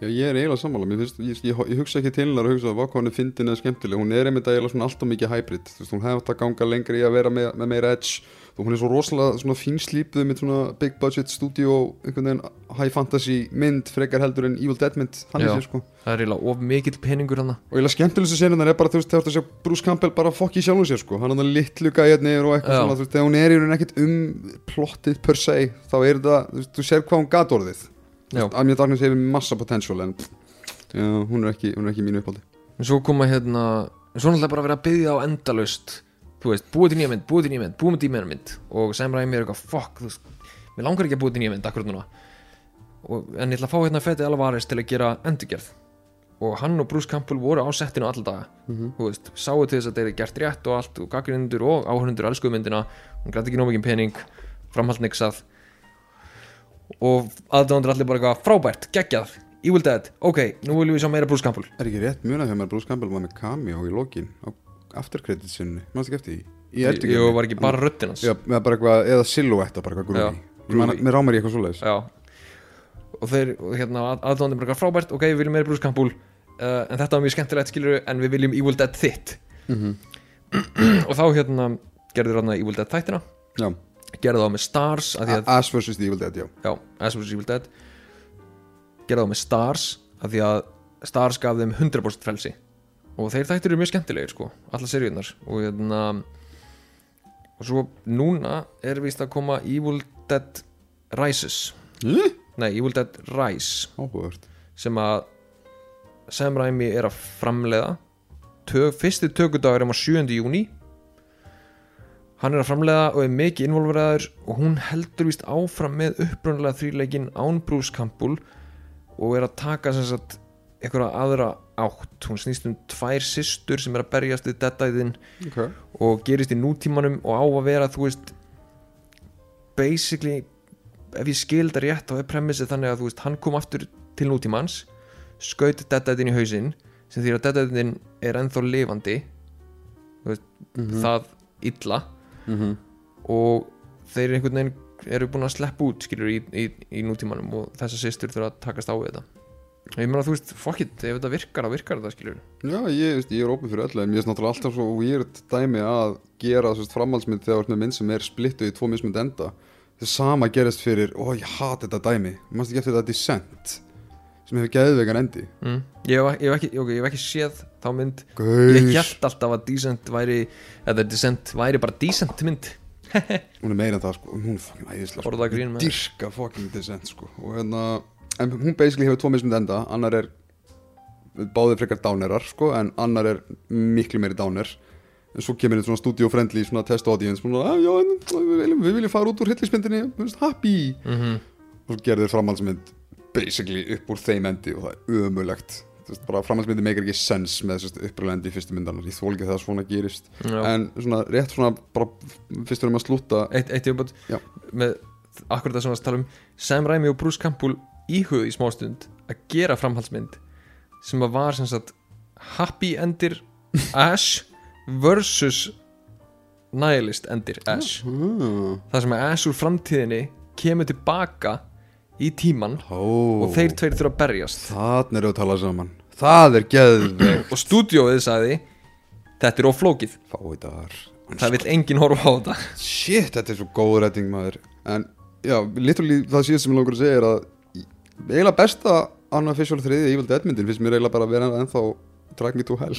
Já, ég er eiginlega sammála, mér finnst, ég, ég, ég hugsa ekki til hennar og hugsa hvað hann er fyndin eða skemmtileg, hún er einmitt eiginlega svona alltaf mikið hybrid, þú veist, hún hefði að ganga lengri í að vera með, með meira edge og hún er svo rosalega fínslípuð með svona big budget studio, einhvern veginn high fantasy mynd, frekar heldur en Evil Dead mynd, Já. sér sko. Það er eiginlega of mikill peningur hann og eiginlega skemmtilegstu senunar er bara, þú veist, þegar þú sé Bruce Campbell bara fokk í sjálfum sér sko, hann er hann litlu gæjarnir og eitthvað svona, þegar hún er í raun ekkert um plottið per se, þá er það, þú þú sér hvað hún gat orðið. Já. Amja Darkness hefur massa potential en já, hún er ekki, hún er ekki mínu uppáldi en svo koma hérna svo náttúrulega bara verið að byggja á endalaust þú veist, búið til nýja mynd, búið til nýja mynd, búið til nýja mynd. Og Sam Raimi er eitthvað, fuck, þú veist mér langar ekki að búið til nýja mynd akkurat núna. Og, en ég ætla að fá hérna Feti Alvarez til að gera endurgerð. Og hann og Bruce Campbell voru á settinu alla daga. Þú veist, sáu til þess að þeir eru gert rétt og allt og gaggrindur og áhörnundur elskuðu myndina. Hún græti ekki nóg mikið pening framhald nixað. Og aðdándur allir bara eitthvað frábært, geggjað, Evil Dead ok, nú viljum við sjá meira Bruce Campbell. Er ekki rétt munað þegar maður Bruce Campbell var með cameo í lokin á aftercreditsinni, mannst ekki eftir því? Í Erdigjörni? Jú, var ekki bara röddinn hans? Já, með bara eitthvað, eða silhouette bara eitthvað grúi Mér groovy. mér rámar í eitthvað svoleiðis. Já. Og þeir, og hérna, aðdóðandi bara frábært. Ok, við viljum meira Bruce Campbell uh, En þetta var mjög skemmtilegt, skilur En við viljum Evil Dead þitt. Mhm. Og þá hérna Gerður hérna Evil Dead þættina. Já, Gerðu þá með Stars að því að, As vs. Evil Dead, já. Já, As vs Evil Dead. Gerðu þá með Stars að því að Stars gaf þeim 100% frelsi Og þeir þættir eru mjög skemmtilegir, sko Alla seríunar Og hérna Og svo núna er vist að koma Evil Dead Rises. Eh? Nei, Evil Dead Rise. Áhugavert. Sem að Sam Raimi er að framleiða. Tök, fyrsti tökudagur er á 7. júni hann er að framleiða og er mikið involveraður og hún heldur víst áfram með upprunlega þrýleikin án Bruce Campbell og er að taka sem sagt einhverja aðra átt hún snýst um tvær systur sem er að berjast við deadæðin okay. og gerist í nútímanum og á að vera þú veist basically ef ég skil þetta rétt þá er premissið þannig að þú veist hann kom aftur til nútímans skaut deadæðin í hausinn sem því að deadæðin er ennþá lifandi veist, Mhm. það illa mm -hmm. og þeir einhvern veginn eru búin að sleppa út skilur í, í, í nútímanum og þessar systur þurfa að takast á við þetta ég meina þú veist, fuck it, ef þetta virkar þá virkar þetta skilur Já, ég, veist, ég er opið fyrir öllu en mér er náttúrulega alltaf svo weird dæmi að gera sérst, framhaldsmynd þegar þú með mynd sem er splittuð í tvo mismund enda. Það sama gerist fyrir, ó ég hat þetta dæmi. Mannst ekki eftir þetta Descent sem hefur geðvegan endi? Mm. ég, hef, ég, hef ekki, ég hef ekki séð þá mynd. Ég Gauð, held alltaf að Decent væri eða Decent væri bara Decent mynd. Hún er meira en það sko. Hún er fucking æðislega sko. dyrka fucking Descent sko. Og hérna, en hún basically hefur tvo mismund enda. Annar er báðir frekar dánerar sko en annar er miklu meiri dáner en svo kemur einn svona studio-friendly svona test audience svona, "Ah, já, við, viljum, við fara út úr hillismyndinni happy. Mm og svo gerðir framhaldsmynd basically upp úr þeim endi og það er ömulegt bara framhaldsmyndi meikir ekki sens með uppröðlega endi í fyrstu myndanar ég þól ekki að það svona gerist. Já. en svona rétt svona bara fyrst erum að slúta eitt, eitt yfirbútt Já. með akkurat það sem að tala um Sam Raimi og Bruce Campbell íhugðu í smástund að gera framhaldsmynd sem að var sem sagt Happy Endir Ash versus Nihilist Endir Ash. Það sem að Ash úr framtíðinni kemur tilbaka í tíman ó, og þeir tveir þurfa að berjast. Þannig eru að tala saman. Það er geðvegt og stúdíóið sagði þetta er oflókið, fáið þar. Það vil enginn horfa á þetta. Shit, þetta er svo góð rætting maður. En já, literally það síðast sem ég langar að segja er að eiginlega besta Unofficial 3 Evil Dead myndin finnst mér eiginlega bara að vera ennþá Drag Me to Hell.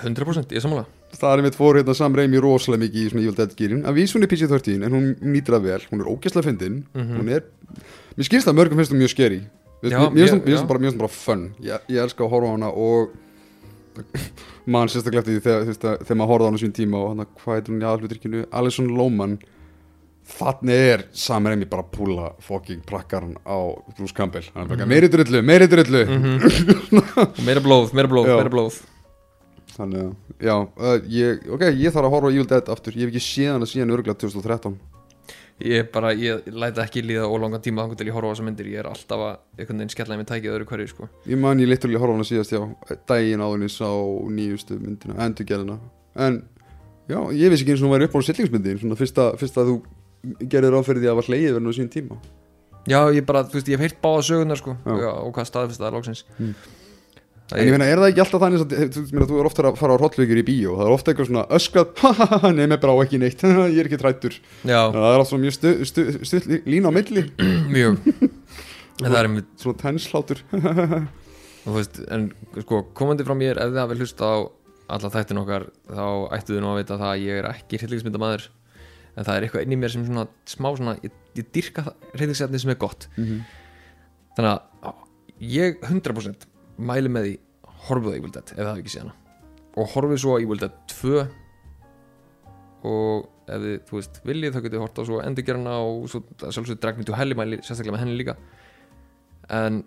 100% ég sammála. Það er mitt fór hérna Sam Raimi rosalega mikið í svona Evil Dead gýrin að vísun er PG-13 en hún nýtir það vel, hún er ógæslega fyndin. Mhm. hún er, mér skilst það mörgum finnst hún mjög scary. Mér finnst- hún- bara, bara fun. Ég, ég elska að horfa á hana og mann sérstaklega eftir því þegar, að- þegar maður horfði á hana sín tíma og hann hvað heitir hún í aðalhlutrykinu Alison Lohman þannig er Sam Raimi bara að púla fucking prakkaran á Bruce Campbell. Hann er bara, meiri drullu, meiri drullu. Og meira blóð, meira blóð, Já. meira blóð. Þannig að, já, uh, ég, ok, ég þarf að horfa Evil Dead aftur. Ég hef ekki séð hana síðan örgulega 2013 ég bara, ég læta ekki líða og langan tíma þannig til ég horfa á þessar myndir. Ég er alltaf að einhvern veginn skella með tækið öðru hverju sko. Ég man ég liturlega horfa á hana síðast, já Dægin áðurinn ég sá nýjustu myndina Endurgerðina. En, já, ég vissi ekki eins og hún væri upp á sillingsmyndin Svona fyrsta, fyrsta að þú gerðir áferði að það var hleið verðin á sín tíma? Já, ég bara, þú veist, ég hef heyrt báða sögunar sko, Já. já. og hvað staðfist það er lóksins Mm. En ég meina, er það ekki alltaf þannig að þú, meina, þú er ofta að fara á hrollvíkur í bíó Það er ofta eitthvað svona nei, mér brá ekki neitt Ég er ekki trættur. Já, Það er alltaf mjög stu, stu, stu, lína á milli. Mjög. Það er einmitt Svona tenslátur og þú veist, en sko, komandi frá mér ef þið hafið hlusta á alla þættin okkar þá ættu þið nú að vita það að ég er ekki hryllingsmyndamaður en það er eitthvað inn í mér sem svona smá svona, ég, ég dyrka hryllingsefni sem er gott. Þannig að ég 100% mæli með því horfið á Evil Dead ef það hafi ekki séð hana. Og horfið svo á Evil Dead 2 og ef þið, þú veist, viljið þá getið þið hort á svo endurgerna og svo að sjálfsögðu Drag Me to Hell mæli sérstaklega með henni líka. En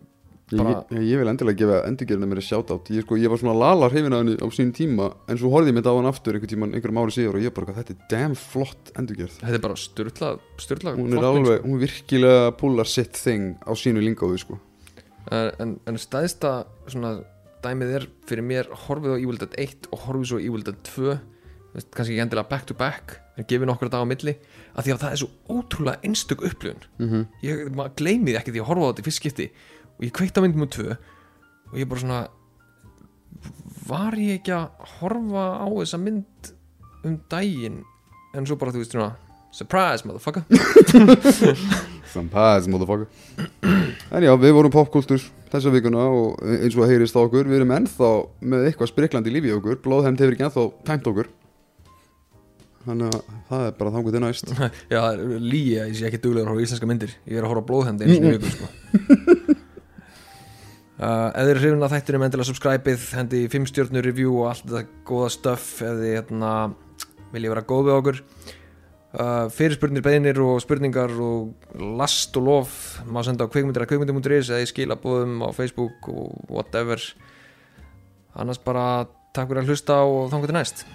Bara- ég, ég vil endilega gefa endurgerðina mér að sjáta átt ég, sko, ég var svona lalar hrifin á henni á sín tíma en svo horfði ég mitt á hann aftur einhver tíman einhverjum ári síður og ég bara, þetta er damn flott endurgerð. Þetta er bara styrla, styrla hún er alveg, hún virkilega púlar sitt thing á sínu lingóðu sko. en, en, en stæðsta svona dæmið er fyrir mér horfið á Evil Dead 1 og horfið svo Dead 2 veist, kannski ekki endilega back to back en gefið nokkra dag á milli að því að það er svo ótrúlega einstök upplifun. Mm -hmm. ég maður gleymið ekki því að horfa á þetta fyrst skipti og ég kveikt á myndum um 2 og ég bara svona var ég ekki að horfa á þessa mynd um daginn? En svo bara þú veist svona surprise motherfucker. Sampaz, motherfucker. En já, við vorum popkultur þessa vikuna og eins og að heyrist á okkur við erum ennþá með eitthvað spriklandi lífi okkur. Blóðhemd hefur ekki ennþá tæmt okkur. Þannig að það er bara þangur til næst. Já, lígi að ég sé ekki horfa á íslenska myndir. Ég er að horfa á blóðhendi eins og viku sko. uh, ef þið eru hrifin að þættinum endilega subscribe-ið hendi 5 stjórnur review og allt þetta góða stuff ef þið hérna, viljið vera góð við okkur. Uh, fyrirspurnir, beinir og spurningar og last og lof má senda á kvikmyndir að kvikmyndir.is eða í skilabóðum á Facebook og whatever. Annars bara takk fyrir að hlusta og þannig til næst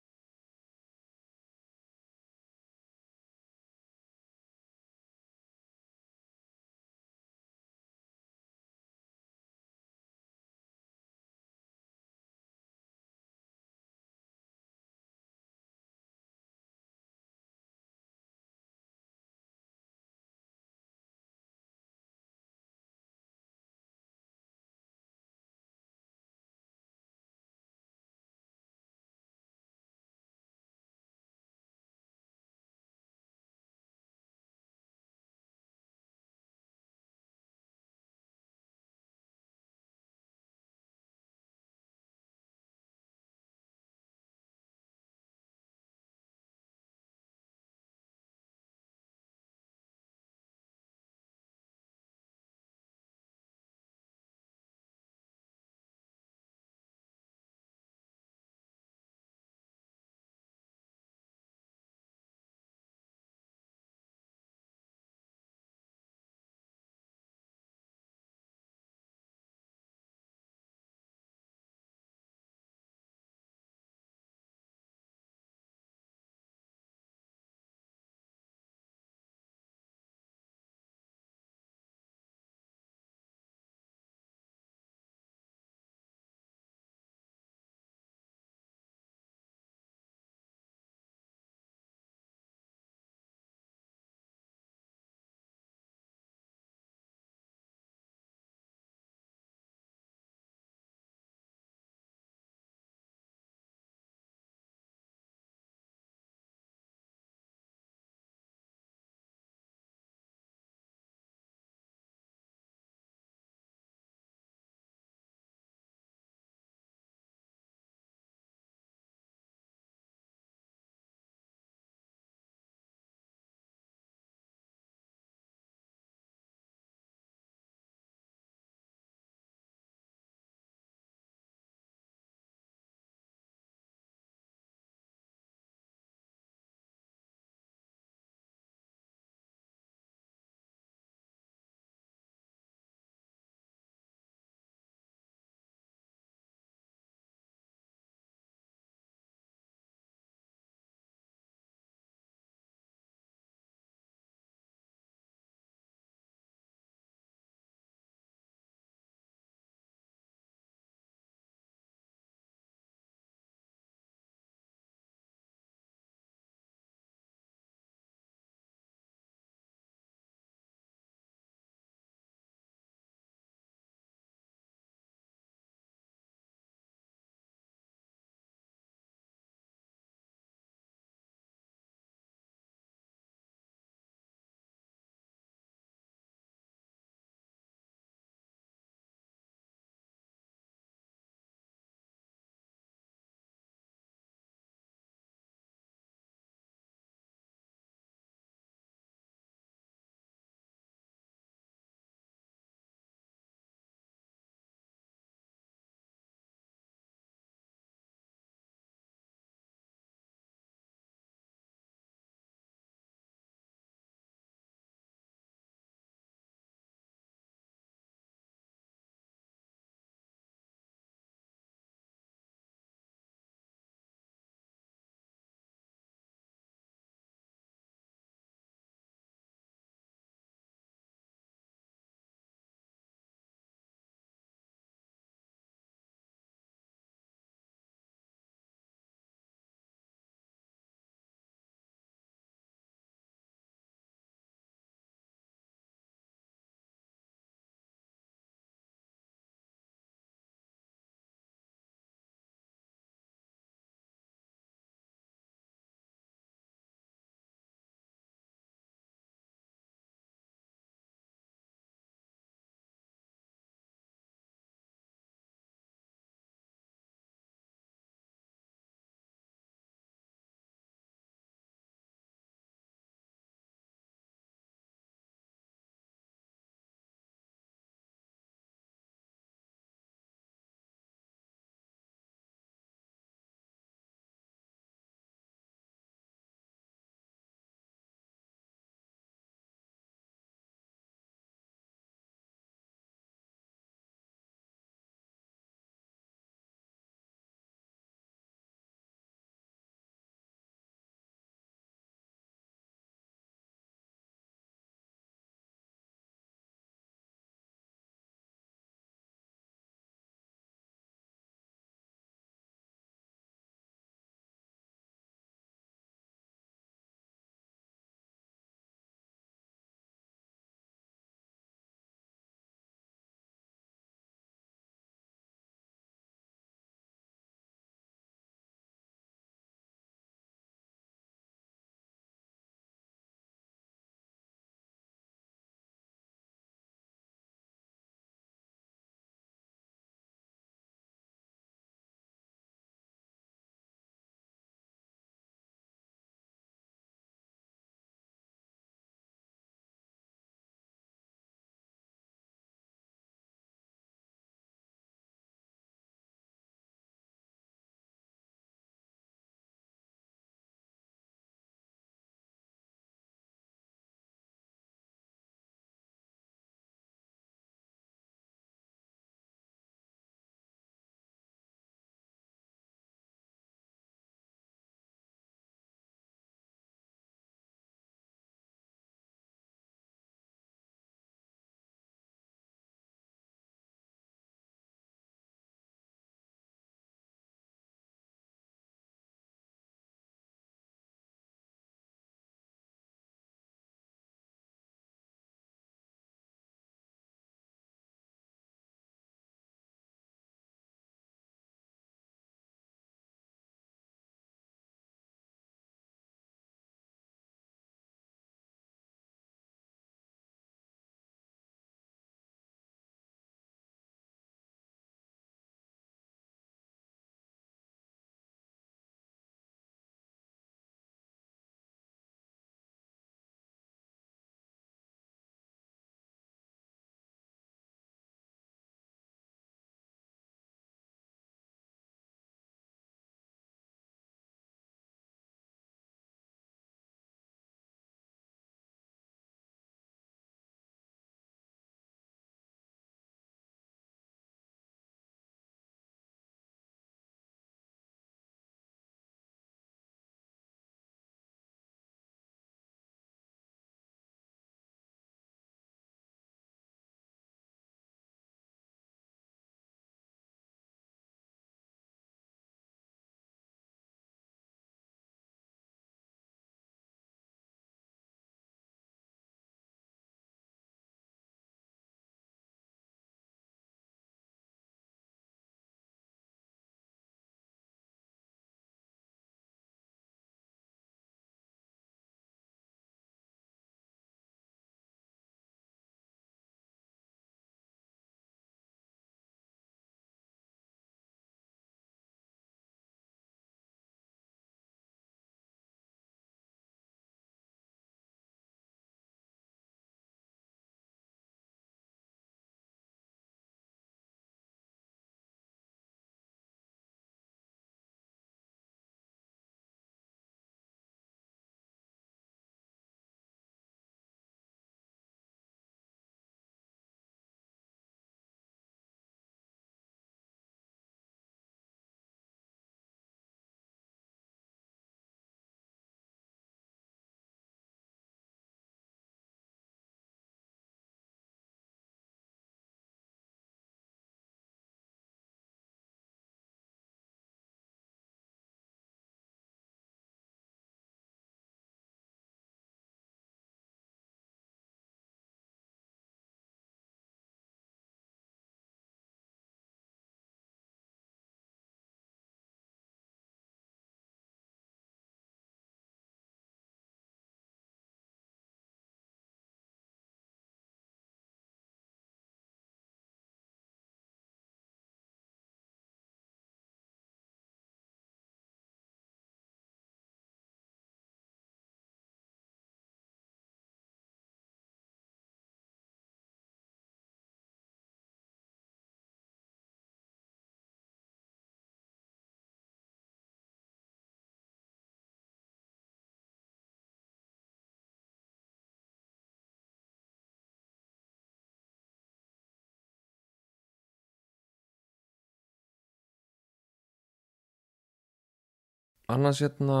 annars hérna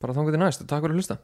bara þangur til næst, takk fyrir að hlusta